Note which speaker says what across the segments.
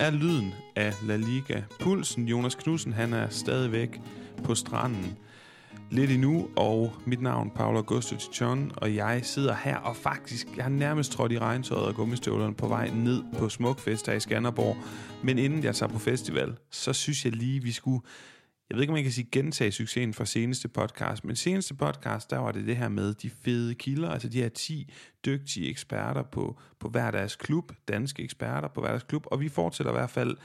Speaker 1: er lyden af La Liga. Pulsen, Jonas Knudsen, han er stadigvæk på stranden lidt endnu, og mit navn Paolo Augusto Tichon, og jeg sidder her, og faktisk, jeg har nærmest trådt i regntøjet og gummistøvlerne på vej ned på Smukfest her i Skanderborg. Men inden jeg tager på festival, så synes jeg lige, vi skulle jeg ved ikke, om jeg kan sige gentage succesen fra seneste podcast, men seneste podcast, der var det det her med de fede kilder, altså de her 10 dygtige eksperter på, på hver deres klub, danske eksperter på hver deres klub, og vi fortsætter i hvert fald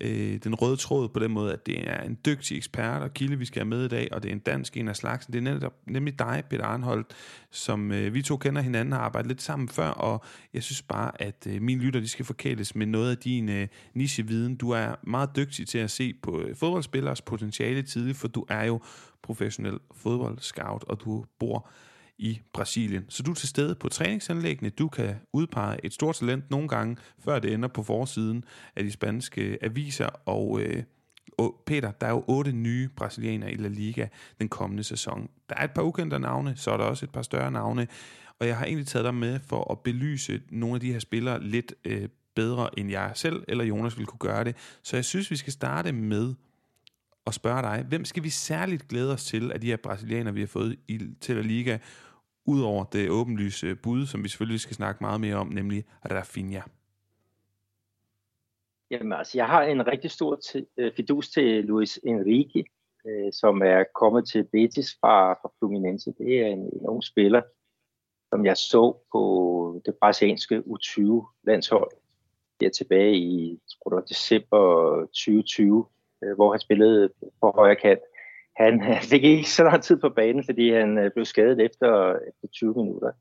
Speaker 1: øh, den røde tråd på den måde, at det er en dygtig ekspert og kilde, vi skal have med i dag, og det er en dansk en af slagsen. Det er netop, nemlig dig, Peter Arnholdt, som øh, vi to kender hinanden, har arbejdet lidt sammen før, og jeg synes bare, at øh, mine lytter, de skal forkæles med noget af din øh, nicheviden. Du er meget dygtig til at se på øh, fodboldspillers potentiale tidligt, for du er jo professionel fodboldscout, og du bor i Brasilien. Så du er til stede på træningsanlæggene. Du kan udpege et stort talent nogle gange, før det ender på forsiden af de spanske aviser. Og, øh, og Peter, der er jo otte nye brasilianere i La Liga den kommende sæson. Der er et par ukendte navne, så er der også et par større navne. Og jeg har egentlig taget dig med for at belyse nogle af de her spillere lidt øh, bedre, end jeg selv eller Jonas ville kunne gøre det. Så jeg synes, vi skal starte med at spørge dig, hvem skal vi særligt glæde os til af de her brasilianere, vi har fået i, til La Liga, Udover det åbenlyse bud, som vi selvfølgelig skal snakke meget mere om, nemlig Rafinha.
Speaker 2: Jamen altså, jeg har en rigtig stor øh, fidus til Luis Enrique, øh, som er kommet til Betis fra, fra Fluminense. Det er en, en ung spiller, som jeg så på det brasilianske U20-landshold der tilbage i tror det var december 2020, øh, hvor han spillede på højre kant han, fik ikke så lang tid på banen, fordi han øh, blev skadet efter, efter 20 minutter.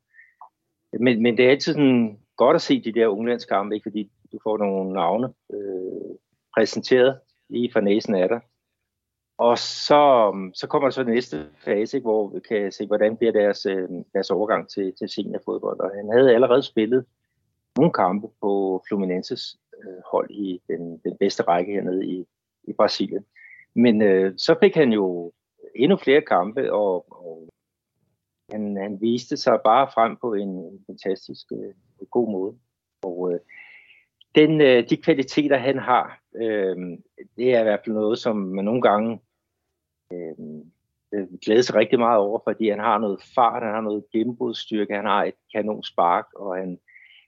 Speaker 2: Men, men det er altid sådan godt at se de der unglandskampe, ikke? fordi du får nogle navne øh, præsenteret lige fra næsen af dig. Og så, um, så kommer der så den næste fase, ikke, hvor vi kan se, hvordan bliver deres, øh, deres overgang til, til seniorfodbold. Og han havde allerede spillet nogle kampe på Fluminenses øh, hold i den, den bedste række hernede i, i Brasilien. Men øh, så fik han jo endnu flere kampe, og, og han, han viste sig bare frem på en, en fantastisk øh, god måde. Og øh, den, øh, de kvaliteter, han har, øh, det er i hvert fald noget, som man nogle gange øh, øh glæder sig rigtig meget over, fordi han har noget fart, han har noget gennembrudsstyrke, han har et kanonspark, og han,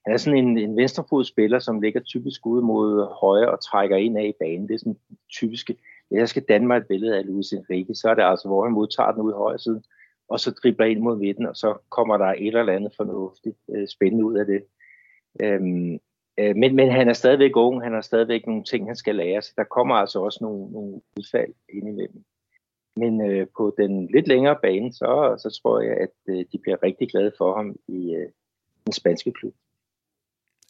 Speaker 2: han er sådan en, en venstrefodspiller, som ligger typisk ud mod højre og trækker ind af i banen. Det er sådan typiske jeg skal danne mig et billede af Luis Enrique, så er det altså, hvor han modtager den ud i højre side, og så dribler ind mod midten, og så kommer der et eller andet fornuftigt øh, spændende ud af det. Øhm, øh, men, men han er stadigvæk ung, han har stadigvæk nogle ting, han skal lære, så der kommer altså også nogle, nogle udfald indimellem. Men øh, på den lidt længere bane, så, så tror jeg, at øh, de bliver rigtig glade for ham i øh, den spanske klub.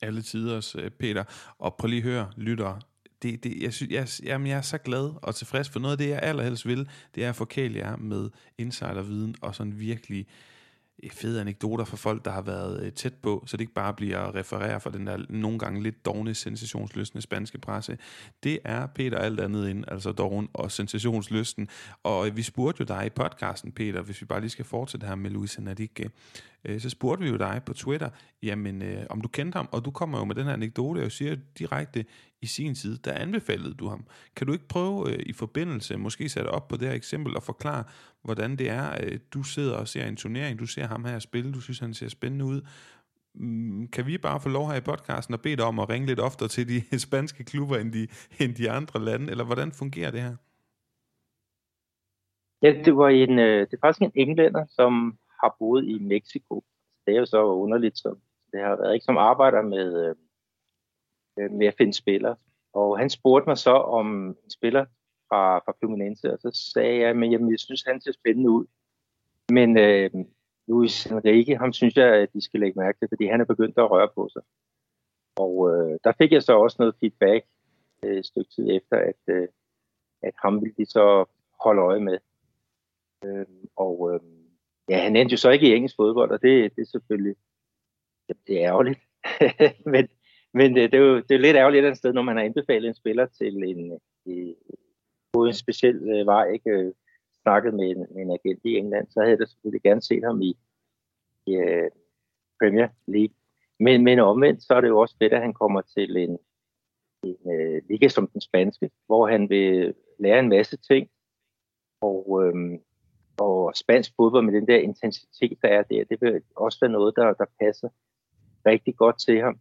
Speaker 1: Alle tiders, øh, Peter. Og prøv lige at høre, lytter, det, det, jeg, sy, jeg, jamen, jeg er så glad og tilfreds, for noget af det, jeg allerhelst vil, det er at forkæle jer med insiderviden og sådan virkelig fede anekdoter fra folk, der har været øh, tæt på, så det ikke bare bliver at referere fra den der nogle gange lidt dogne, sensationsløsende spanske presse. Det er Peter alt andet end, altså doven og sensationslysten. Og øh, vi spurgte jo dig i podcasten, Peter, hvis vi bare lige skal fortsætte her med Luis Enrique, øh, så spurgte vi jo dig på Twitter, jamen øh, om du kendte ham, og du kommer jo med den her anekdote og siger direkte, i sin tid, der anbefalede du ham. Kan du ikke prøve øh, i forbindelse, måske sætte op på det her eksempel og forklare, hvordan det er, øh, du sidder og ser en turnering, du ser ham her spille, du synes, han ser spændende ud. Mm, kan vi bare få lov her i podcasten og bede dig om at ringe lidt oftere til de spanske klubber end de, end de andre lande, eller hvordan fungerer det her?
Speaker 2: Ja, det var en, øh, det er faktisk en englænder, som har boet i Mexico. Det er jo så underligt, som det har været, ikke som arbejder med, øh, øh, med at finde spillere. Og han spurgte mig så om en spiller fra, fra Fluminense, og så sagde jeg, at jeg synes, han ser spændende ud. Men øh, Luis Enrique, ham synes jeg, at de skal lægge mærke til, fordi han er begyndt at røre på sig. Og øh, der fik jeg så også noget feedback øh, et stykke tid efter, at, øh, at ham ville de så holde øje med. Øh, og øh, ja, han endte jo så ikke i engelsk fodbold, og det, det er selvfølgelig det er ærgerligt. men, men det, det, er jo det er lidt ærgerligt et sted, når man har anbefalet en spiller til en, øh, på en speciel øh, vej, ikke øh, snakket med en, en agent i England, så havde jeg selvfølgelig gerne set ham i, i øh, Premier League. Men, men omvendt, så er det jo også fedt, at han kommer til en, en øh, liga som den spanske, hvor han vil lære en masse ting. Og, øh, og spansk fodbold med den der intensitet, der er der, det vil også være noget, der, der passer rigtig godt til ham.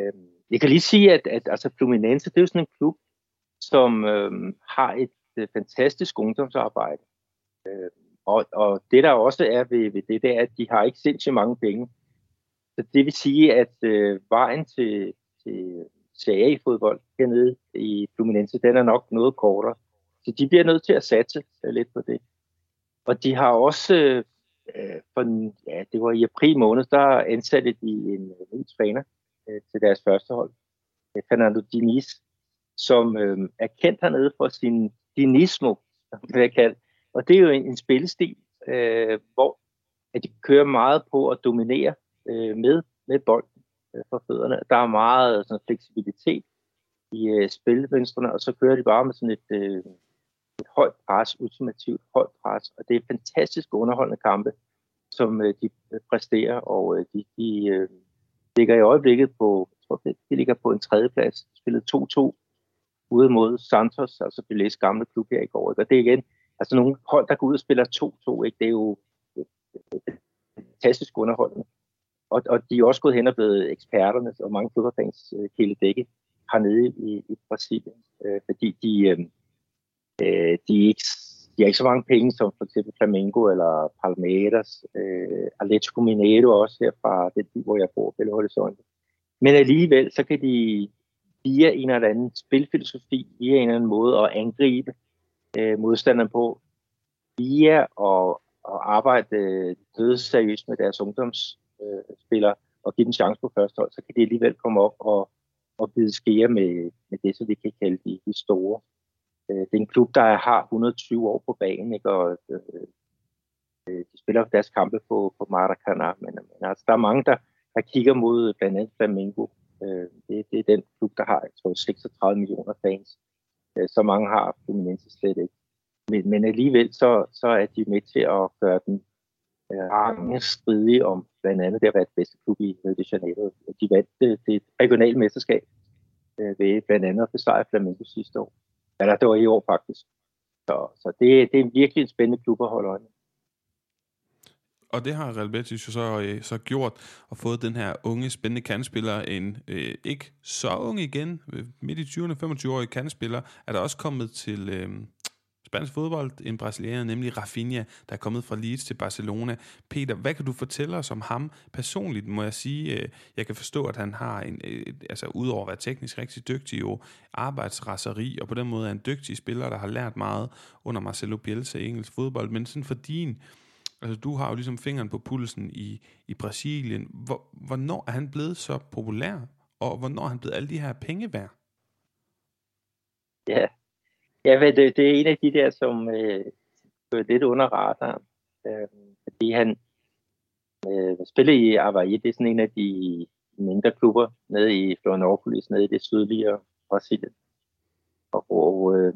Speaker 2: Øh, jeg kan lige sige, at, at altså Fluminense, det er jo sådan en klub, som øh, har et øh, fantastisk ungdomsarbejde. Øh, og, og det der også er ved, ved det, det er, at de har ikke sindssygt mange penge. Så det vil sige, at øh, vejen til, til CA-fodbold hernede i Fluminense, den er nok noget kortere. Så de bliver nødt til at satse øh, lidt på det. Og de har også, øh, øh, for, ja, det var i april måned, der ansatte de en øh, ny træner øh, til deres første hold, øh, Fernando Diniz, som øh, er kendt hernede for sin dinismo, som jeg kalde. Og det er jo en, en spillestil, øh, hvor at de kører meget på at dominere øh, med, med bolden øh, for fødderne. Der er meget sådan, fleksibilitet i øh, spilvenstrene, og så kører de bare med sådan et, øh, et højt pres, ultimativt højt pres, og det er fantastisk underholdende kampe, som øh, de øh, præsterer, og øh, de, de øh, ligger i øjeblikket på, jeg tror, de ligger på en tredjeplads, spillet 2-2 ude mod Santos, altså Belæs gamle klub her i går. Ikke? Og det er igen, altså nogle hold, der går ud og spiller 2-2, ikke? det er jo fantastisk underholdende. Og, og de er også gået hen og blevet eksperterne, og mange fodboldfans øh, kæledække hernede i, i Brasilien, øh, fordi de, øh, øh de, er ikke, de har ikke så mange penge som for eksempel Flamengo eller Palmeiras, øh, Atletico Mineiro også her fra den by, hvor jeg bor, Belo Horizonte. Men alligevel, så kan de via en eller anden spilfilosofi, via en eller anden måde at angribe øh, modstanderen på, via at, at arbejde øh, seriøst med deres ungdomsspillere øh, og give dem chance på første hold, så kan de alligevel komme op og, og bide skære med, med det, som vi kan kalde de, de store. Øh, det er en klub, der har 120 år på banen, ikke? og øh, øh, de spiller deres kampe på, på Maracanã, men, men altså, der er mange, der, der kigger mod blandt andet Flamengo, Øh, det, det er den klub, der har, jeg tror, 36 millioner fans. Øh, så mange har Fluminense slet ikke. Men, men alligevel så, så er de med til at gøre den øh, mange stridige om blandt andet det at være det bedste klub i Rio de Janeiro. De vandt det, det regionale mesterskab øh, ved blandt andet at besejre Flamengo sidste år. Eller det var i år faktisk. Så, så det, det er virkelig en spændende klub at holde øje med.
Speaker 1: Og det har Real Betis jo så, øh, så gjort, og fået den her unge, spændende kandspiller, en øh, ikke så ung igen, midt i 20'erne, 25-årig kandspiller, er der også kommet til øh, spansk fodbold, en brasilianer, nemlig Rafinha, der er kommet fra Leeds til Barcelona. Peter, hvad kan du fortælle os om ham personligt? Må jeg sige, øh, jeg kan forstå, at han har, en, øh, altså udover at være teknisk rigtig dygtig, jo arbejdsraseri, og på den måde er en dygtig spiller, der har lært meget under Marcelo Bielsa i engelsk fodbold, men sådan for din Altså, du har jo ligesom fingeren på pulsen i, i Brasilien. Hvor, hvornår er han blevet så populær, og hvornår er han blevet alle de her penge værd?
Speaker 2: Ja, ja det, det er en af de der, som øh, er lidt under radaren. Øh, fordi han øh, spiller i Avaí, det er sådan en af de mindre klubber nede i Florianopolis, nede i det sydlige Brasilien. Og, og øh,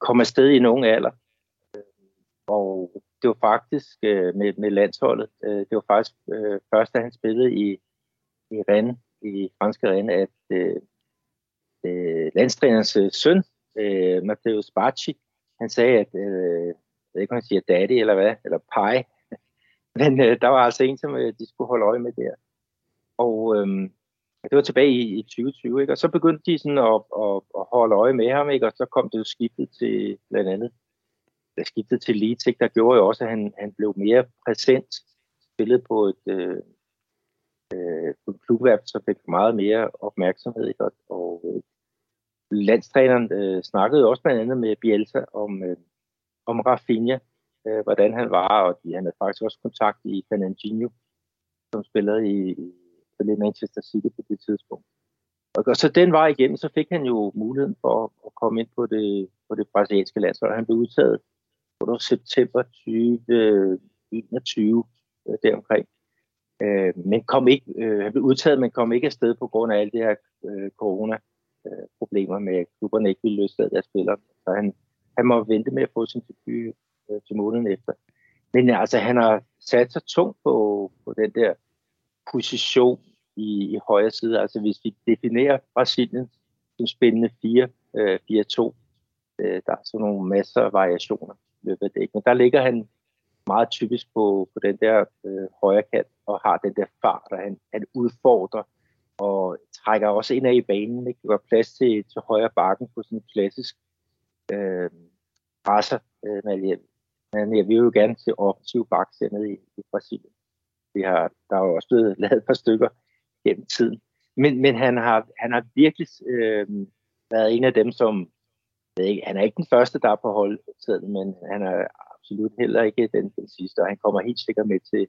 Speaker 2: kom afsted i en ung alder. Og det var faktisk øh, med, med landsholdet, øh, det var faktisk øh, først, da han spillede i, i Rennes, i franske Rennes, at øh, øh, landstrænerens øh, søn, øh, Matteo Spacci, han sagde, at, øh, jeg ved ikke, om han siger daddy eller hvad, eller pai, men øh, der var altså en, som øh, de skulle holde øje med der. Og øh, det var tilbage i, i 2020, ikke? og så begyndte de sådan at, at, at holde øje med ham, ikke? og så kom det jo skiftet til blandt andet der skiftede til Leeds, der gjorde jo også, at han, han blev mere præsent, spillet på et øh, øh, klubværk, så fik meget mere opmærksomhed. Ikke? Og, og øh, landstræneren øh, snakkede også blandt andet med Bielsa om, øh, om Rafinha, øh, hvordan han var, og de, han havde faktisk også kontakt i Fernandinho, som spillede i, i Manchester City på det tidspunkt. Og, og så den var igennem, så fik han jo muligheden for at, at komme ind på det, på det brasilianske landshold. Han blev udtaget var september 2021 øh, deromkring. Øh, men kom ikke, øh, han blev udtaget, men kom ikke afsted på grund af alt det her øh, Øh, problemer med, at klubberne ikke ville løslade deres spillere. Så han, han må vente med at få sin debut øh, til måneden efter. Men altså, han har sat sig tungt på, på den der position i, i højre side. Altså, hvis vi definerer Brasilien som spændende 4, øh, 4-2. Øh, der er sådan nogle masser af variationer i løbet af det. Men der ligger han meget typisk på, på den der øh, højre kant og har den der fart, der han, han udfordrer og trækker også ind af i banen. Ikke? Der var plads til, til højre bakken på sådan en klassisk øh, presser. Øh, men, men jeg vil jo gerne se offensiv bak i, i Brasilien. Vi har, der er jo også blevet lavet et par stykker gennem tiden. Men, men han, har, han har virkelig øh, været en af dem, som... ved ikke, han er ikke den første, der er på holdet, men han er absolut heller ikke den, den sidste, og han kommer helt sikkert med til,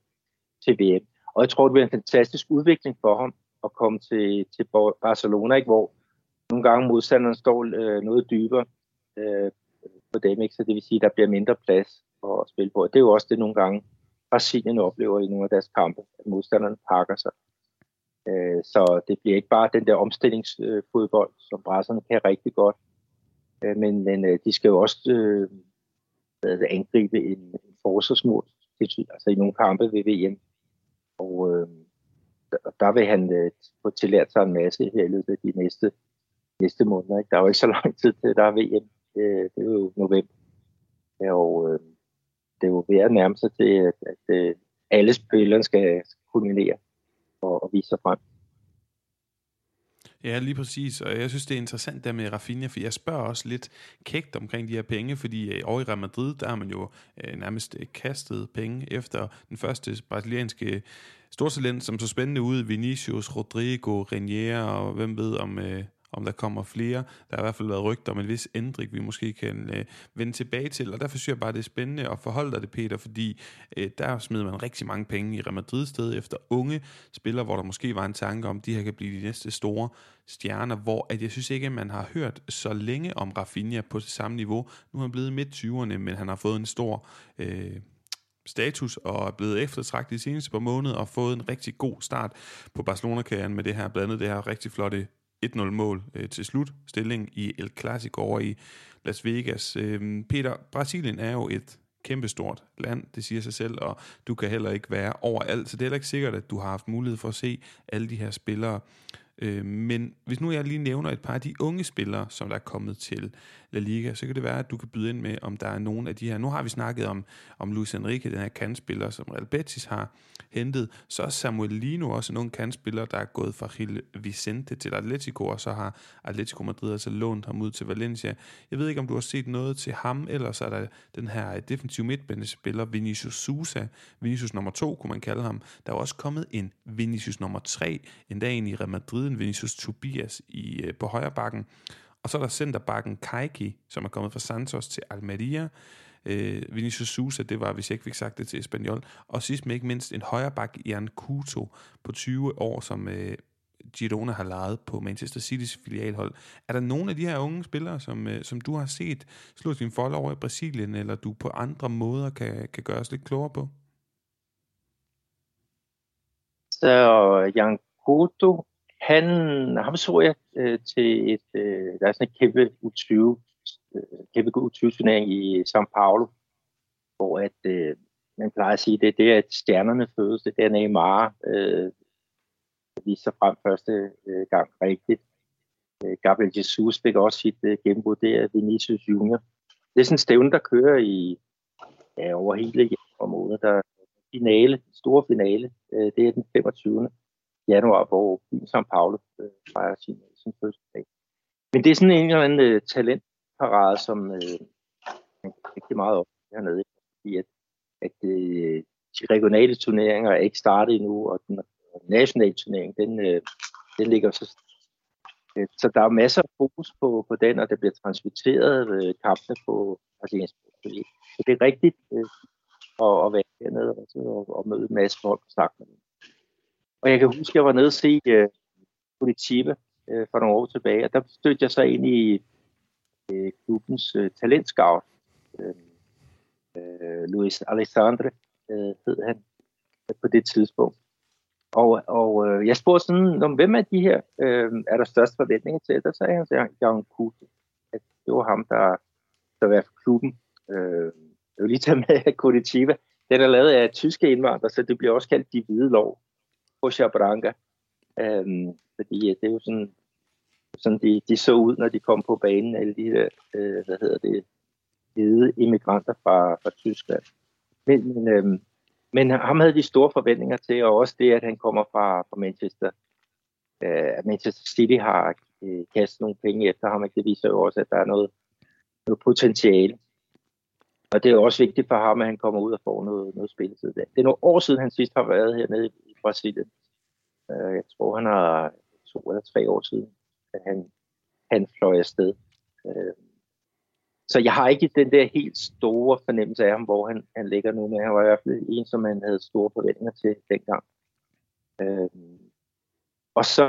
Speaker 2: til VM. Og jeg tror, det bliver en fantastisk udvikling for ham at komme til, til Barcelona, ikke? hvor nogle gange modstanderen står øh, noget dybere øh, på dem, ikke? så det vil sige, at der bliver mindre plads at spille på. Og det er jo også det nogle gange, Brasilien oplever i nogle af deres kampe, at modstanderne pakker sig. Øh, så det bliver ikke bare den der omstillingsfodbold, som brasserne kan rigtig godt, øh, men, men øh, de skal jo også øh, angribe en, en forsvarsmål, altså i nogle kampe ved VM. Og øh, der vil han øh, få tillært sig en masse her i løbet af de næste, næste måneder. Ikke? Der er jo ikke så lang tid til, der er VM. Øh, det er jo november. Og øh, det er jo ved at nærme sig til, at, at øh, alle spillerne skal kulminere og, og vise sig frem.
Speaker 1: Ja, lige præcis. Og jeg synes, det er interessant der med Rafinha, for jeg spørger også lidt kægt omkring de her penge, fordi øh, over i Real Madrid, der har man jo øh, nærmest øh, kastet penge efter den første brasilianske stortalent, som så spændende ud, Vinicius, Rodrigo, Renier, og hvem ved om... Øh, om der kommer flere. Der har i hvert fald været rygter om en vis ændring, vi måske kan øh, vende tilbage til, og derfor synes jeg bare, det er spændende at forholde dig det, Peter, fordi øh, der smider man rigtig mange penge i Real Madrid sted efter unge spillere, hvor der måske var en tanke om, de her kan blive de næste store stjerner, hvor at jeg synes ikke, at man har hørt så længe om Rafinha på det samme niveau. Nu er han blevet midt 20'erne, men han har fået en stor... Øh, status og er blevet eftertragtet de seneste par måneder og fået en rigtig god start på Barcelona-karrieren med det her, blandt andet det her rigtig flotte 1-0-mål øh, til slut. Stilling i El Clasico over i Las Vegas. Øh, Peter, Brasilien er jo et kæmpestort land, det siger sig selv, og du kan heller ikke være overalt, så det er heller ikke sikkert, at du har haft mulighed for at se alle de her spillere. Øh, men hvis nu jeg lige nævner et par af de unge spillere, som der er kommet til La Liga, så kan det være, at du kan byde ind med, om der er nogen af de her. Nu har vi snakket om, om Luis Enrique, den her kandspiller, som Real Betis har hentet. Så er Samuel Lino også en ung kandspiller, der er gået fra Gil Vicente til Atletico, og så har Atletico Madrid altså lånt ham ud til Valencia. Jeg ved ikke, om du har set noget til ham, eller så er der den her øh, defensive midtbanespiller, Vinicius Sousa. Vinicius nummer to, kunne man kalde ham. Der er også kommet en Vinicius nummer tre, endda en i Real Madrid, en Vinicius Tobias i, øh, på højre bakken. Og så er der centerbakken Kaiki, som er kommet fra Santos til Almeria. Øh, Vinicius Sousa, det var, hvis jeg ikke fik sagt det til Espanyol. Og sidst men ikke mindst en højreback, Jan Kuto, på 20 år, som øh, Girona har lejet på Manchester City's filialhold. Er der nogle af de her unge spillere, som, øh, som du har set slå sin folde over i Brasilien, eller du på andre måder kan, kan gøre os lidt klogere på?
Speaker 2: Så Jan Kuto, han, ham så jeg øh, til et, øh, der er sådan et kæmpe U20, øh, kæmpe U20-turnering i São Paulo, hvor at, øh, man plejer at sige, det er at stjernerne fødes, det er der Neymar øh, viste sig frem første øh, gang rigtigt. Øh, Gabriel Jesus fik også sit øh, gennembrud, det er Vinicius Junior. Det er sådan en stævne, der kører i ja, over hele området. Der er finale, store finale, øh, det er den 25 januar, hvor som Paulo øh, fejrer sin, øh, sin fødselsdag. Men det er sådan en eller anden øh, talentparade, som øh, man rigtig meget op hernede, fordi at, at øh, de regionale turneringer er ikke startet endnu, og den nationale turnering, den, øh, den ligger så øh, så der er masser af fokus på, på den, og der bliver transmitteret øh, kampene på brasiliansk Så det er rigtigt øh, at, at være hernede og, og, og møde en masse folk og snakke med dem. Og jeg kan huske, at jeg var nede og se uh, Curitiba uh, for nogle år tilbage, og der stødte jeg så ind i uh, klubbens uh, talentscout. Uh, uh, Luis Alessandre uh, hed han uh, på det tidspunkt. Og, og uh, jeg spurgte sådan, om hvem af de her uh, er der største forventninger til? Der sagde han, at Jan Kuto, at det var ham, der, der var for klubben. Uh, jeg vil lige tage med Curitiba. Den er lavet af tyske indvandrere, så det bliver også kaldt de hvide lov på Chabranca. Øhm, fordi øh, det er jo sådan sådan de, de så ud, når de kom på banen, alle de der, øh, hvad hedder det, hvide immigranter fra, fra Tyskland. Men, men, øhm, men ham havde de store forventninger til, og også det, at han kommer fra, fra Manchester. Øh, at Manchester City har øh, kastet nogle penge efter ham, det viser jo også, at der er noget, noget potentiale. Og det er også vigtigt for ham, at han kommer ud og får noget, noget spilletid. Det er nogle år siden, han sidst har været hernede Brasilien. Øh, jeg tror, han har to eller tre år siden, at han, han fløj afsted. Øh, så jeg har ikke den der helt store fornemmelse af ham, hvor han, han ligger nu, men han var i hvert fald en, som man havde store forventninger til dengang. Øh, og så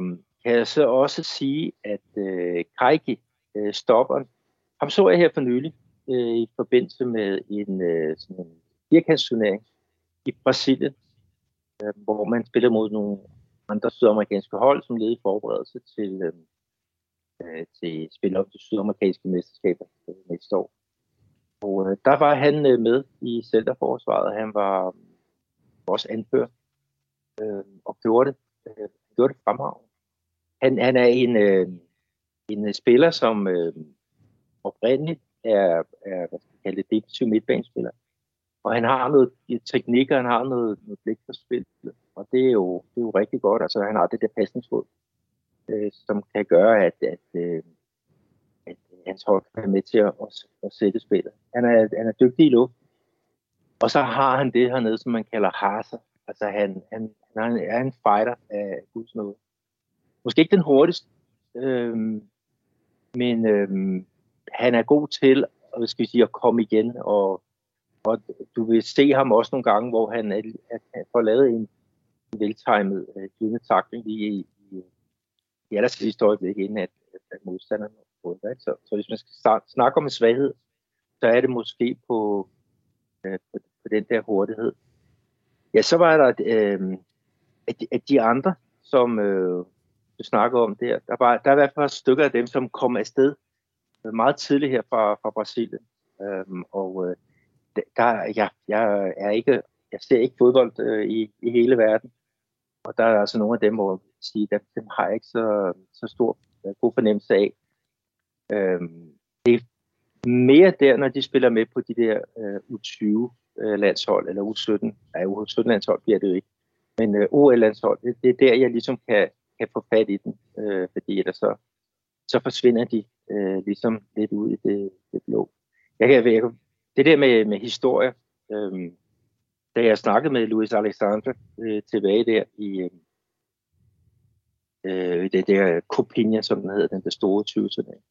Speaker 2: øh, kan jeg så også sige, at øh, Kajki, øh, stopperen, ham så jeg her for nylig øh, i forbindelse med en, øh, sådan en firkantsturnering i Brasilien, øh, hvor man spiller mod nogle andre sydamerikanske hold, som led i forberedelse til, øh, øh til spil op til sydamerikanske mesterskaber øh, næste år. Og øh, der var han øh, med i centerforsvaret. Han var øh, også anført øh, og gjorde det, øh, gjorde det fremragende. Han, han er en, øh, en spiller, som øh, oprindeligt er, er hvad skal jeg kalde det, defensiv midtbanespiller. Og han har noget teknik, og han har noget, noget blik for spillet. Og det er, jo, det er jo rigtig godt. Altså, han har det der pasningsfod, øh, som kan gøre, at, at, øh, at hans hold kan være med til at, at, at sætte spillet. Han er, han er dygtig i luft. Og så har han det hernede, som man kalder harser. Altså, han, han, han er en fighter af guds nåde. Måske ikke den hurtigste, øh, men øh, han er god til at, skal vi sige, at komme igen, og, og du vil se ham også nogle gange, hvor han, er, at han får lavet en veltimet uh, øh, takling i, i, i, i aller sidste øjeblik, inden at, at modstanderen på. Så, så hvis man skal snakke om en svaghed, så er det måske på, øh, på, på den der hurtighed. Ja, så var der øh, at, de, at de andre, som øh, du snakker om der, der, var, der er i hvert fald stykker af dem, som kom afsted meget tidligt her fra, fra Brasilien. Øh, og øh, der, ja, jeg, er ikke, jeg ser ikke fodbold øh, i, i hele verden. Og der er altså nogle af dem, hvor jeg sige, dem, dem har jeg ikke så, så stor øh, god fornemmelse af. Øhm, det er mere der, når de spiller med på de der øh, U20-landshold, øh, eller U17. Nej, U17-landshold bliver det jo ikke. Men øh, OL-landshold, det, det er der, jeg ligesom kan, kan få fat i den. Øh, fordi ellers så, så forsvinder de øh, ligesom lidt ud i det, det blå. Jeg kan, jeg, det der med, med historie, øh, da jeg snakkede med Louis Alexandre øh, tilbage der i øh, det der Copinha, som den hedder, den der store 20 turnering,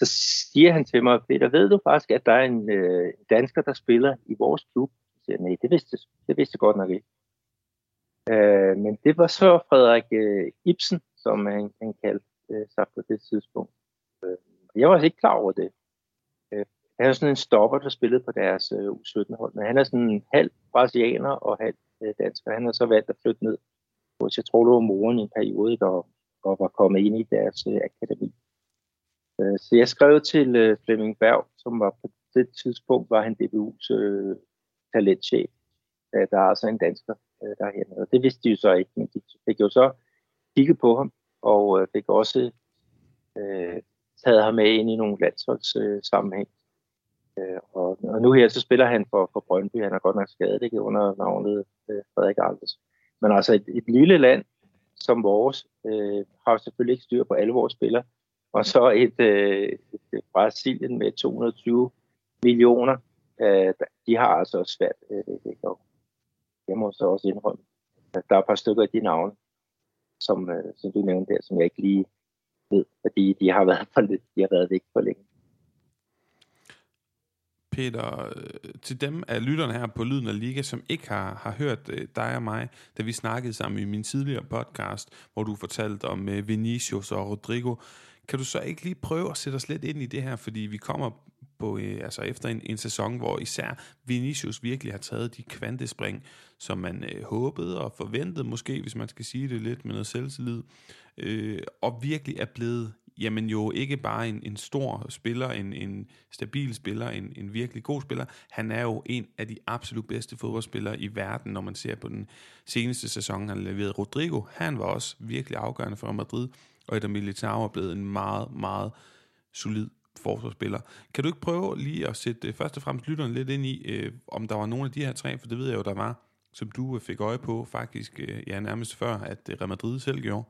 Speaker 2: så siger han til mig, Peter, ved du faktisk, at der er en øh, dansker, der spiller i vores klub? Jeg siger, nej, det vidste, det vidste jeg godt nok ikke. Øh, men det var så Frederik øh, Ibsen, som han, han kaldte øh, sig på det tidspunkt. Øh, jeg var altså ikke klar over det. Øh, han er sådan en stopper, der spillede på deres øh, U17-hold, men han er sådan en halv brasilianer og halv øh, dansker. Han har så valgt at flytte ned hos, jeg tror, det var moren i en periode, der, og var kommet ind i deres øh, akademi. Øh, så jeg skrev til øh, Flemming Berg, som var på det tidspunkt, var han DBU's øh, talentchef. Øh, der er altså en dansker øh, derhen. Og det vidste de jo så ikke, men de fik jo så kigget på ham, og øh, fik også øh, taget ham med ind i nogle landsholds øh, sammenhæng. Øh, og, og nu her så spiller han for, for Brøndby. Han er godt nok skadet ikke under navnet øh, Frederik Alves. Men altså et, et lille land som vores øh, har selvfølgelig ikke styr på alle vores spillere. Og så et, øh, et Brasilien med 220 millioner, øh, de har altså også svært. Øh, det, og jeg må så også indrømme, at der er et par stykker af de navne, som, øh, som du nævnte der, som jeg ikke lige ved, fordi de har været, for lidt, de har været væk for længe.
Speaker 1: Peter, øh, til dem af lytterne her på Lyden af Liga, som ikke har, har hørt øh, dig og mig, da vi snakkede sammen i min tidligere podcast, hvor du fortalte om øh, Vinicius og Rodrigo, kan du så ikke lige prøve at sætte os lidt ind i det her, fordi vi kommer på, øh, altså efter en, en sæson, hvor især Vinicius virkelig har taget de kvantespring, som man øh, håbede og forventede måske, hvis man skal sige det lidt med noget selvtillid, øh, og virkelig er blevet jamen jo ikke bare en, en stor spiller, en, en stabil spiller, en, en virkelig god spiller. Han er jo en af de absolut bedste fodboldspillere i verden, når man ser på den seneste sæson, han leverede. Rodrigo, han var også virkelig afgørende for Madrid, og Eder Militao er blevet en meget, meget solid forsvarsspiller. Kan du ikke prøve lige at sætte øh, først og fremmest lytteren lidt ind i, øh, om der var nogle af de her tre, for det ved jeg jo, der var, som du øh, fik øje på faktisk, øh, ja nærmest før, at øh, Real Madrid selv gjorde?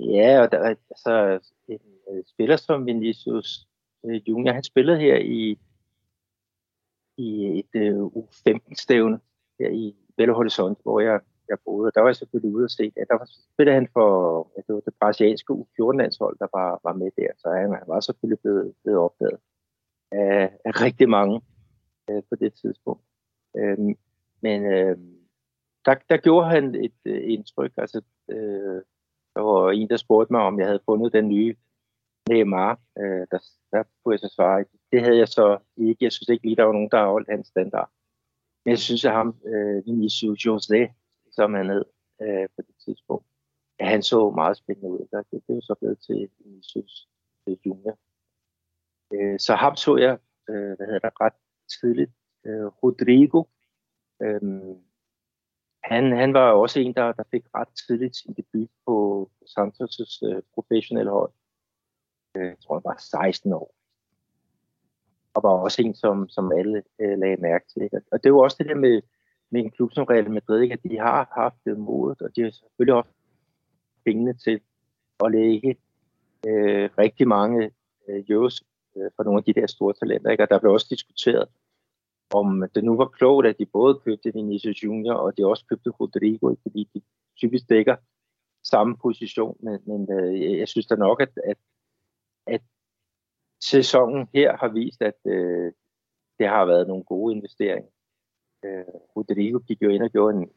Speaker 2: Ja, og der er altså en øh, spiller som Vinicius øh, Junior, han spillede her i, i et øh, U15-stævne her i Belo Horizonte, hvor jeg, jeg boede. Og Der var jeg selvfølgelig ude og se det. Der var, spillede han for ja, det, var det brasilianske U14-landshold, der var, var med der, så han, han var selvfølgelig blevet, blevet opdaget af, af rigtig mange øh, på det tidspunkt. Øh, men øh, der, der gjorde han et øh, indtryk. Altså, øh, der var en, der spurgte mig, om jeg havde fundet den nye Neymar. Øh, der, der kunne jeg så svare, det havde jeg så ikke. Jeg synes ikke lige, der var nogen, der har holdt hans standard. Men jeg synes, at ham, øh, Vinicius José, som han hed øh, på det tidspunkt, ja, han så meget spændende ud. Der, det, det var så blevet til Vinicius øh, Junior. Øh, så ham så jeg, øh, hvad hedder det, ret tidligt. Øh, Rodrigo, øh, han, han var også en, der, der fik ret tidligt sin debut på Santos' øh, professionelle hold. Øh, jeg tror, han var 16 år. Og var også en, som, som alle øh, lagde mærke til. Ikke? Og det var også det der med, med en klub som Real Madrid, ikke? at de har haft det modet, og de har selvfølgelig også pengene til at lægge øh, rigtig mange øh, euros øh, for nogle af de der store talenter. Ikke? Og der blev også diskuteret, om det nu var klogt, at de både købte Vinicius Junior, og de også købte Rodrigo, fordi de typisk dækker samme position, men, men øh, jeg synes da nok, at, at, at sæsonen her har vist, at øh, det har været nogle gode investeringer. Øh, Rodrigo gik jo ind og gjorde en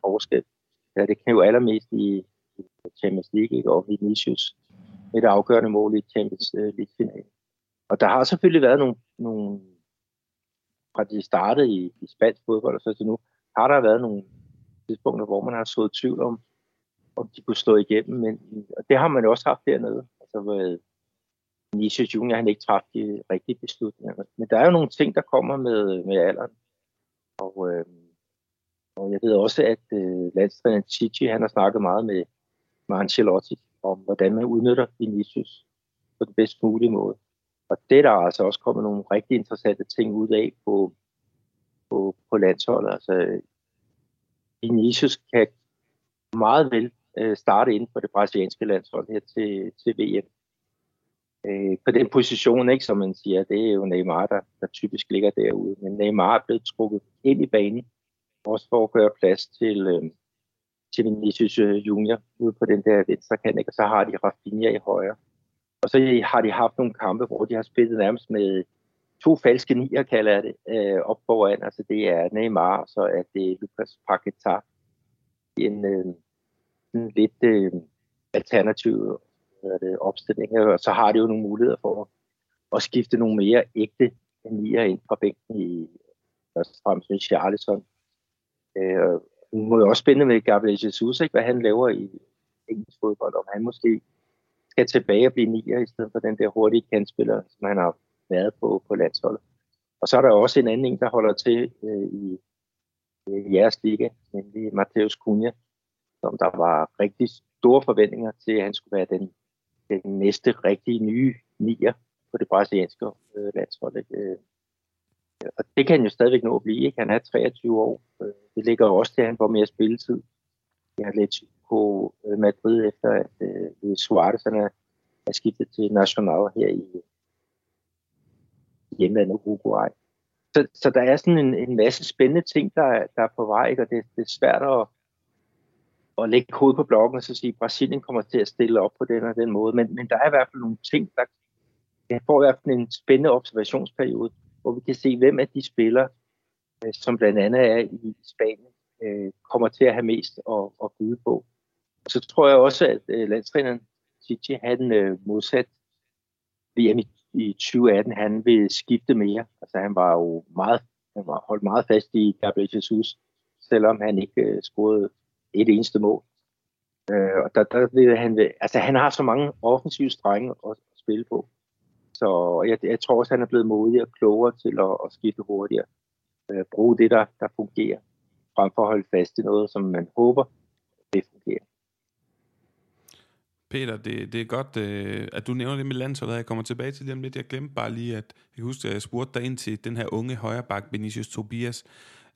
Speaker 2: forskel. Ja, det kan jo allermest i Champions League, ikke? og Vinicius et afgørende mål i Champions øh, League-finalen. Og der har selvfølgelig været nogle, nogle fra de startede i, i spansk fodbold og så til nu, har der været nogle tidspunkter, hvor man har sået tvivl om, om de kunne slå igennem, men og det har man også haft dernede. Altså, hvor øh, Nisha Junior, han ikke træffet de rigtige beslutninger. Men der er jo nogle ting, der kommer med, med alderen. Og, øh, og jeg ved også, at øh, landstræner Chichi, han har snakket meget med, med Ancelotti om, hvordan man udnytter Vinicius på den bedst mulige måde. Og det er der altså også kommet nogle rigtig interessante ting ud af på, på, på landsholdet. Altså, Vinicius kan meget vel øh, starte inden for det brasilianske landshold her til, til VM. Øh, på den position, ikke, som man siger, det er jo Neymar, der, der typisk ligger derude. Men Neymar er blevet trukket ind i banen, også for at gøre plads til, øh, til Vinicius øh, Junior ude på den der venstre kant, og så har de Rafinha i højre. Og så har de haft nogle kampe, hvor de har spillet nærmest med to falske nier, kalder jeg det, øh, op foran. Altså det er Neymar, og så er det Lucas Paqueta. En, øh, en lidt øh, alternativ opstilling. Og så har de jo nogle muligheder for at, at skifte nogle mere ægte nier ind fra bænken i først og fremmest med Charleston. Øh, nu er jo også spændende med Gabriel Jesus, ikke, hvad han laver i engelsk fodbold, om han måske skal tilbage og blive nier, i stedet for den der hurtige kandspiller, som han har været på, på landsholdet. Og så er der også en anden en, der holder til øh, i, øh, i jeres liga, nemlig Mateus Cunha, som der var rigtig store forventninger til, at han skulle være den, den næste rigtige nye nier på det brasilianske øh, landshold. Øh, og det kan han jo stadigvæk nå at blive. Ikke? Han er 23 år. Øh, det ligger også til, at han får mere spilletid. Jeg har lidt Atletico øh, Madrid, efter at øh, øh Suarez han er, er skiftet til Nacional her i hjemlandet Uruguay. Så, så der er sådan en, en masse spændende ting, der, der er på vej, ikke? og det, det er svært at, at lægge hovedet på blokken og så sige, at Brasilien kommer til at stille op på den og den måde. Men, men der er i hvert fald nogle ting, der jeg får i hvert fald en spændende observationsperiode, hvor vi kan se, hvem af de spillere, øh, som blandt andet er i Spanien, kommer til at have mest at, at byde på. Så tror jeg også, at øh, landstræneren Gigi, han øh, modsat VM i, i 2018, han vil skifte mere. Altså han var jo meget, han var holdt meget fast i Gabriel Jesus, selvom han ikke øh, scorede et eneste mål. Øh, og der, der vil han, øh, altså han har så mange offensive strenge at, spille på. Så jeg, jeg tror også, han er blevet modigere og klogere til at, at skifte hurtigere. Øh, bruge det, der, der fungerer, frem for at holde fast i noget, som man håber, det fungerer.
Speaker 1: Peter, det, det er godt, øh, at du nævner det med landsholdet. Jeg kommer tilbage til det om lidt. Jeg glemte bare lige, at jeg kan huske, at jeg spurgte dig ind til den her unge højreback, Benicius Tobias,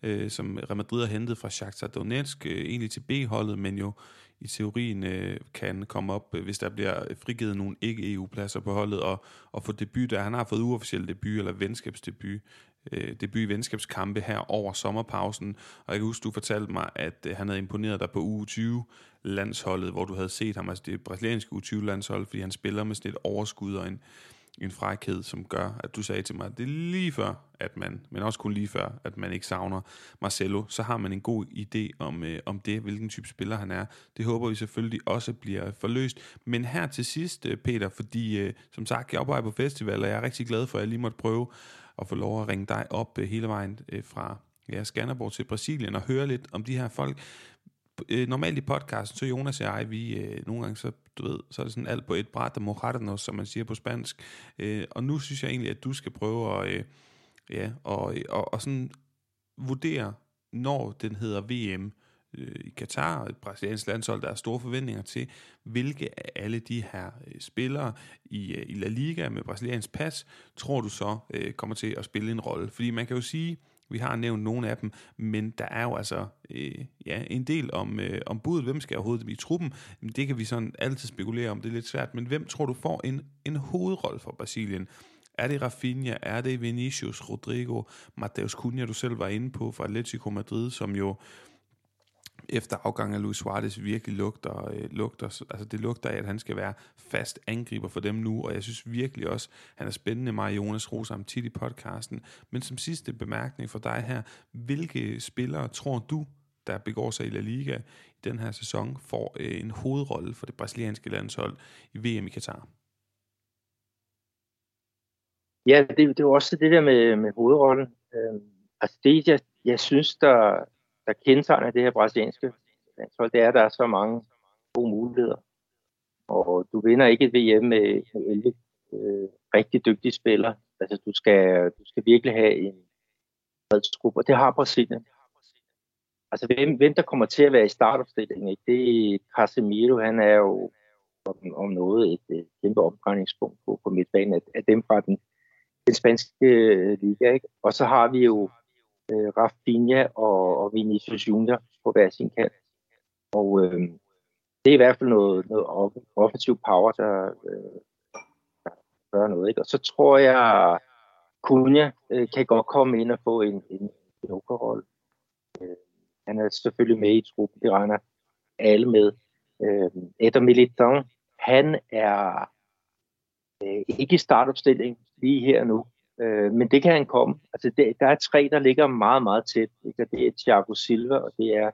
Speaker 1: øh, som Real Madrid har hentet fra Shakhtar Donetsk, øh, egentlig til B-holdet, men jo i teorien øh, kan komme op, øh, hvis der bliver frigivet nogle ikke-EU-pladser på holdet, og, og få debut der. Han har fået uofficiel debut, eller venskabsdebut, øh, debut i venskabskampe her over sommerpausen. Og jeg kan huske, du fortalte mig, at øh, han havde imponeret dig på U20-landsholdet, hvor du havde set ham, altså det brasilianske U20-landshold, fordi han spiller med sådan et overskud og en, en frækhed, som gør, at du sagde til mig, at det er lige før, at man, men også kun lige før, at man ikke savner Marcelo, så har man en god idé om, øh, om det, hvilken type spiller han er. Det håber vi selvfølgelig også bliver forløst. Men her til sidst, øh, Peter, fordi øh, som sagt, jeg arbejder på festival, og jeg er rigtig glad for, at jeg lige måtte prøve at få lov at ringe dig op øh, hele vejen øh, fra ja, Skanderborg til Brasilien og høre lidt om de her folk øh, normalt i podcasten, så Jonas og jeg, vi nogle gange, så, du ved, så er det sådan alt på et bræt, og mojarnos, som man siger på spansk. Og nu synes jeg egentlig, at du skal prøve at, ja, og, og, og sådan vurdere, når den hedder VM øh, i Katar, et brasiliansk landshold, der er store forventninger til, hvilke af alle de her øh, spillere i, øh, i La Liga med brasiliansk pas, tror du så øh, kommer til at spille en rolle? Fordi man kan jo sige, vi har nævnt nogle af dem, men der er jo altså øh, ja, en del om, øh, om budet. Hvem skal overhovedet i truppen? Det kan vi sådan altid spekulere om. Det er lidt svært. Men hvem tror du får en, en hovedrolle for Brasilien? Er det Rafinha? Er det Vinicius, Rodrigo, Mateus Cunha, du selv var inde på fra Atletico Madrid, som jo efter afgang af Luis Suarez virkelig lugter, øh, lugter, altså det lugter af, at han skal være fast angriber for dem nu, og jeg synes virkelig også, han er spændende, mig Jonas Rosa om tit i podcasten. Men som sidste bemærkning for dig her, hvilke spillere tror du, der begår sig i La Liga i den her sæson, får øh, en hovedrolle for det brasilianske landshold i VM i Katar?
Speaker 2: Ja, det, det er også det der med, med hovedrollen. Øh, altså det, jeg, jeg synes, der, der kendetegner det her brasilianske landshold, det er, at der er så mange gode muligheder. Og du vinder ikke et VM med, 11 øh, rigtig dygtige spillere. Altså, du skal, du skal virkelig have en fredsgruppe, og det har Brasilien. Altså, hvem, hvem der kommer til at være i startopstillingen, ikke? det er Casemiro, han er jo om, om noget et, et kæmpe omdrejningspunkt på, på midtbanen af, af dem fra den, den spanske øh, liga. Ikke? Og så har vi jo øh, Rafinha og, og Vinicius Junior på hver sin kant. Og øh, det er i hvert fald noget, noget offensiv power, der, øh, der gør noget. Ikke? Og så tror jeg, Cunha øh, kan godt komme ind og få en, en jokerrolle. Øh, han er selvfølgelig med i truppen, det regner alle med. Øh, Eder Militan, han er øh, ikke i startopstilling lige her nu, Øh, men det kan han komme. Altså, det, der er tre, der ligger meget, meget tæt. Ikke? Det er Thiago Silva, og det er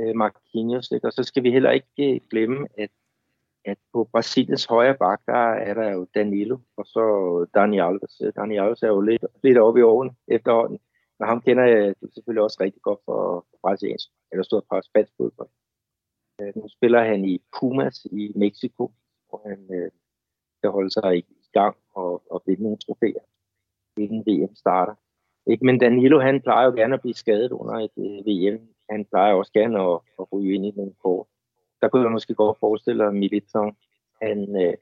Speaker 2: øh, Marquinhos. Ikke? Og så skal vi heller ikke øh, glemme, at, at på Brasiliens højre bak, der er der jo Danilo, og så Dani Alves. Øh, Dani Alves er jo lidt, lidt oppe i årene efterhånden. Men ham kender jeg selvfølgelig også rigtig godt for, for brasiliansk, eller stort par spansk fodbold. Øh, nu spiller han i Pumas i Mexico, hvor han øh, skal holde sig i gang og, og vinde nogle trofæer inden VM starter. Ikke? Men Danilo, han plejer jo gerne at blive skadet under et øh, VM. Han plejer også gerne at, at ryge ind i nogle kort. Der kunne jeg måske godt forestille mig, at han øh,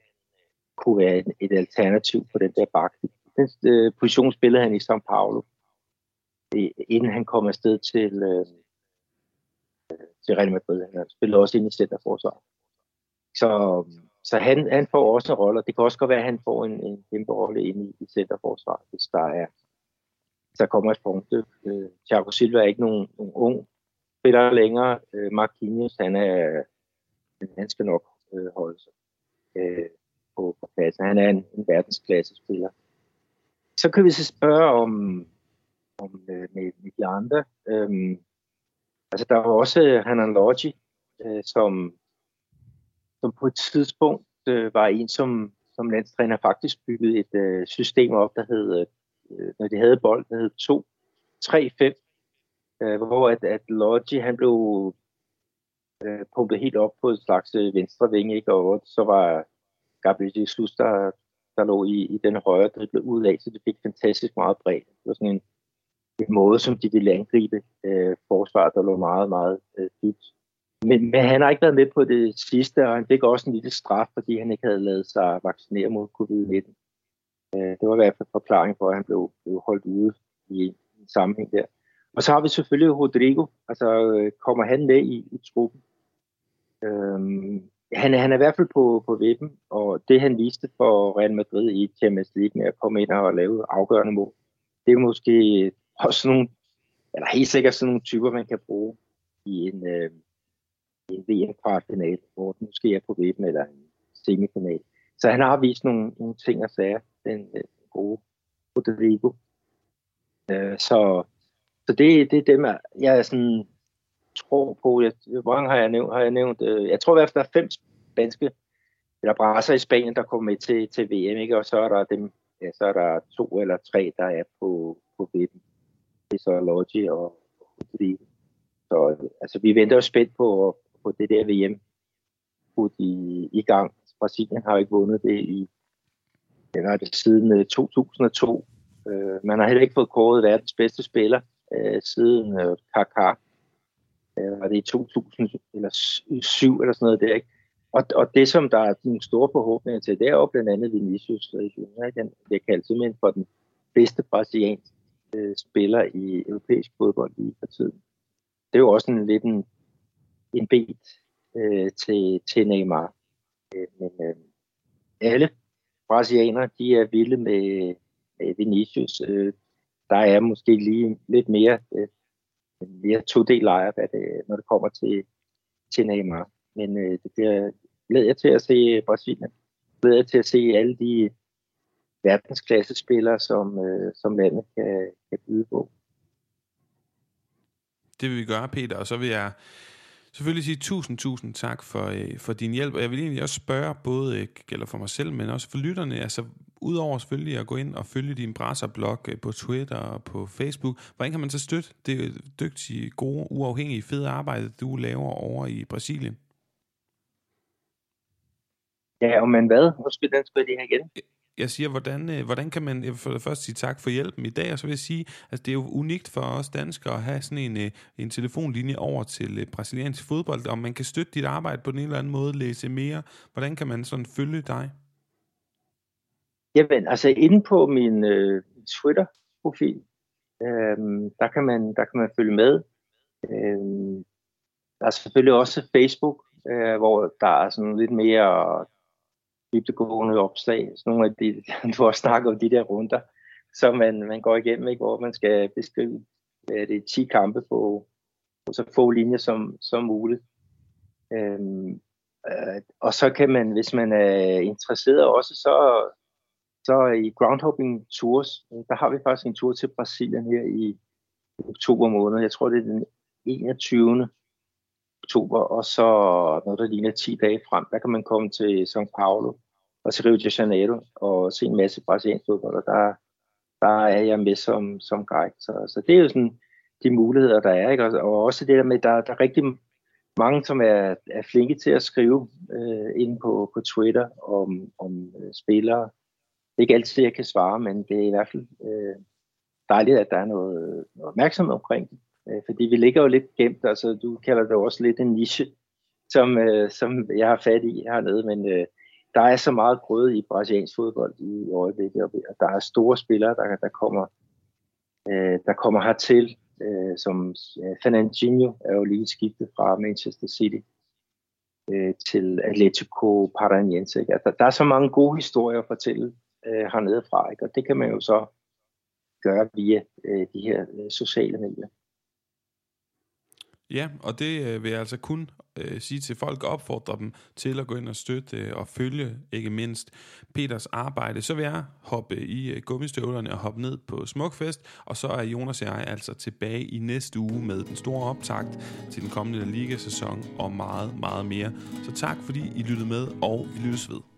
Speaker 2: kunne være et, et alternativ på den der bakke. Den øh, position spillede han i São Paulo, øh, inden han kom afsted til, øh, øh, til Real Madrid. Han spillede også ind i centerforsvaret. Så så han, han får også en rolle, og det kan også godt være, at han får en, en kæmpe rolle inde i, i centerforsvaret, hvis der er der kommer et punkt. Øh, Thiago Silva er ikke nogen, nogen ung spiller længere. Øh, Marquinhos, han, er, han skal nok øh, holde sig øh, på, på pladsen. Han er en, en verdensklasse spiller. Så kan vi så spørge om, om øh, med, med de andre. Øh, altså, der var også øh, Hanan Lodgi, øh, som som på et tidspunkt øh, var en, som, som landstræner faktisk byggede et øh, system op, der hed, øh, når de havde bold, der hed 2, 3, 5, øh, hvor at, at Lodge, han blev øh, pumpet helt op på et slags øh, venstre vinge, ikke? og så var Gabriel Jesus, der, der lå i, i den højre drible ud af, så det fik fantastisk meget bredt. Det var sådan en, en måde, som de ville angribe øh, forsvaret, der lå meget, meget øh, dybt men, men han har ikke været med på det sidste, og han fik også en lille straf, fordi han ikke havde lavet sig vaccinere mod covid-19. Øh, det var i hvert fald forklaring for, at han blev, blev holdt ude i en sammenhæng der. Og så har vi selvfølgelig Rodrigo. Altså, øh, kommer han med i, i truppen? Øhm, han, han er i hvert fald på, på vippen, og det han viste for Real Madrid i Champions League med at komme ind og lave afgørende mål, det er måske også nogle, eller helt sikkert sådan nogle typer, man kan bruge i en, øh, en VM-kvartfinal, hvor den måske er på vippen, eller en semifinal. Så han har vist nogle, nogle ting og sager, den øh, gode Rodrigo. Øh, så så det, det er dem, jeg er sådan tror på. Jeg, hvor mange har jeg nævnt? Har jeg, nævnt øh, jeg tror i hvert fald, der er fem spanske eller brasser i Spanien, der kommer med til, til VM, ikke? og så er der dem, ja, så er der to eller tre, der er på, på VM. Det er så Logi og Rodrigo. Så øh, altså, vi venter jo spændt på, på det der VM i, i gang. Brasilien har jo ikke vundet det i det det siden øh, 2002. Øh, man har heller ikke fået kåret verdens bedste spiller øh, siden øh, Kaká. Øh, var det i 2007 eller sådan noget der, ikke? Og, og det, som der er nogle store forhåbninger til, det er jo blandt andet Vinicius Junior. Den bliver kaldt simpelthen for den bedste brasilianske øh, spiller i europæisk fodbold lige for tiden. Det er jo også en lidt en, en bed øh, til, til Neymar. Øh, men øh, alle brasilianere, de er vilde med, med Vinicius. Øh, der er måske lige lidt mere, øh, mere to-del det, når det kommer til, til Neymar. Men øh, det bliver glæder jeg til at se Brasilien. Glæder jeg til at se alle de verdensklassespillere, som, øh, som landet kan, kan byde på.
Speaker 1: Det vil vi gøre, Peter, og så vil jeg selvfølgelig sige tusind, tusind tak for, øh, for din hjælp. Og jeg vil egentlig også spørge, både øh, gælder for mig selv, men også for lytterne, altså udover selvfølgelig at gå ind og følge din brasserblog øh, på Twitter og på Facebook, hvordan kan man så støtte det dygtige, gode, uafhængige, fede arbejde, du laver over i Brasilien?
Speaker 2: Ja, og men hvad? Måske den skal det her igen
Speaker 1: jeg siger, hvordan, øh, hvordan kan man, jeg vil for det første sige tak for hjælpen i dag, og så vil jeg sige, at det er jo unikt for os danskere at have sådan en, øh, en telefonlinje over til øh, brasiliansk fodbold, om man kan støtte dit arbejde på en eller anden måde, læse mere. Hvordan kan man sådan følge dig?
Speaker 2: Jamen, altså inde på min øh, Twitter-profil, øh, der, kan man, der kan man følge med. Øh, der er selvfølgelig også Facebook, øh, hvor der er sådan lidt mere dybtegående opslag. Sådan nogle af de, du har snakket om de der runder, som man, man går igennem, ikke, hvor man skal beskrive hvad det 10 kampe på, på så få linjer som, som muligt. Øhm, øh, og så kan man, hvis man er interesseret også, så, så i groundhopping tours, øh, der har vi faktisk en tur til Brasilien her i oktober måned. Jeg tror, det er den 21. oktober, og så noget, der ligner 10 dage frem, der kan man komme til São Paulo og til Rio de Janeiro og se en masse brasiliansk fodbold, og der, der er jeg med som, som guide. Så, så det er jo sådan de muligheder, der er. Ikke? Og, og også det der med, der, der er rigtig mange, som er, er flinke til at skrive øh, ind på, på Twitter om, om øh, spillere. Det er ikke altid, jeg kan svare, men det er i hvert fald øh, dejligt, at der er noget, noget opmærksomhed omkring det. Øh, fordi vi ligger jo lidt gemt, altså du kalder det også lidt en niche, som, øh, som jeg har fat i hernede, men øh, der er så meget grøde i brasiliansk fodbold i øjeblikket, og der er store spillere, der, der kommer øh, der kommer hertil, øh, som øh, Fernandinho er jo lige skiftet fra Manchester City øh, til Atletico Paranaense. Ikke? Altså, der er så mange gode historier at fortælle øh, hernede fra, ikke? og det kan man jo så gøre via øh, de her øh, sociale medier.
Speaker 1: Ja, og det øh, vil jeg altså kun øh, sige til folk, og opfordre dem til at gå ind og støtte øh, og følge, ikke mindst, Peters arbejde. Så vil jeg hoppe i øh, gummistøvlerne og hoppe ned på Smukfest, og så er Jonas og jeg altså tilbage i næste uge med den store optakt til den kommende ligasæson og meget, meget mere. Så tak fordi I lyttede med, og vi lyttes ved.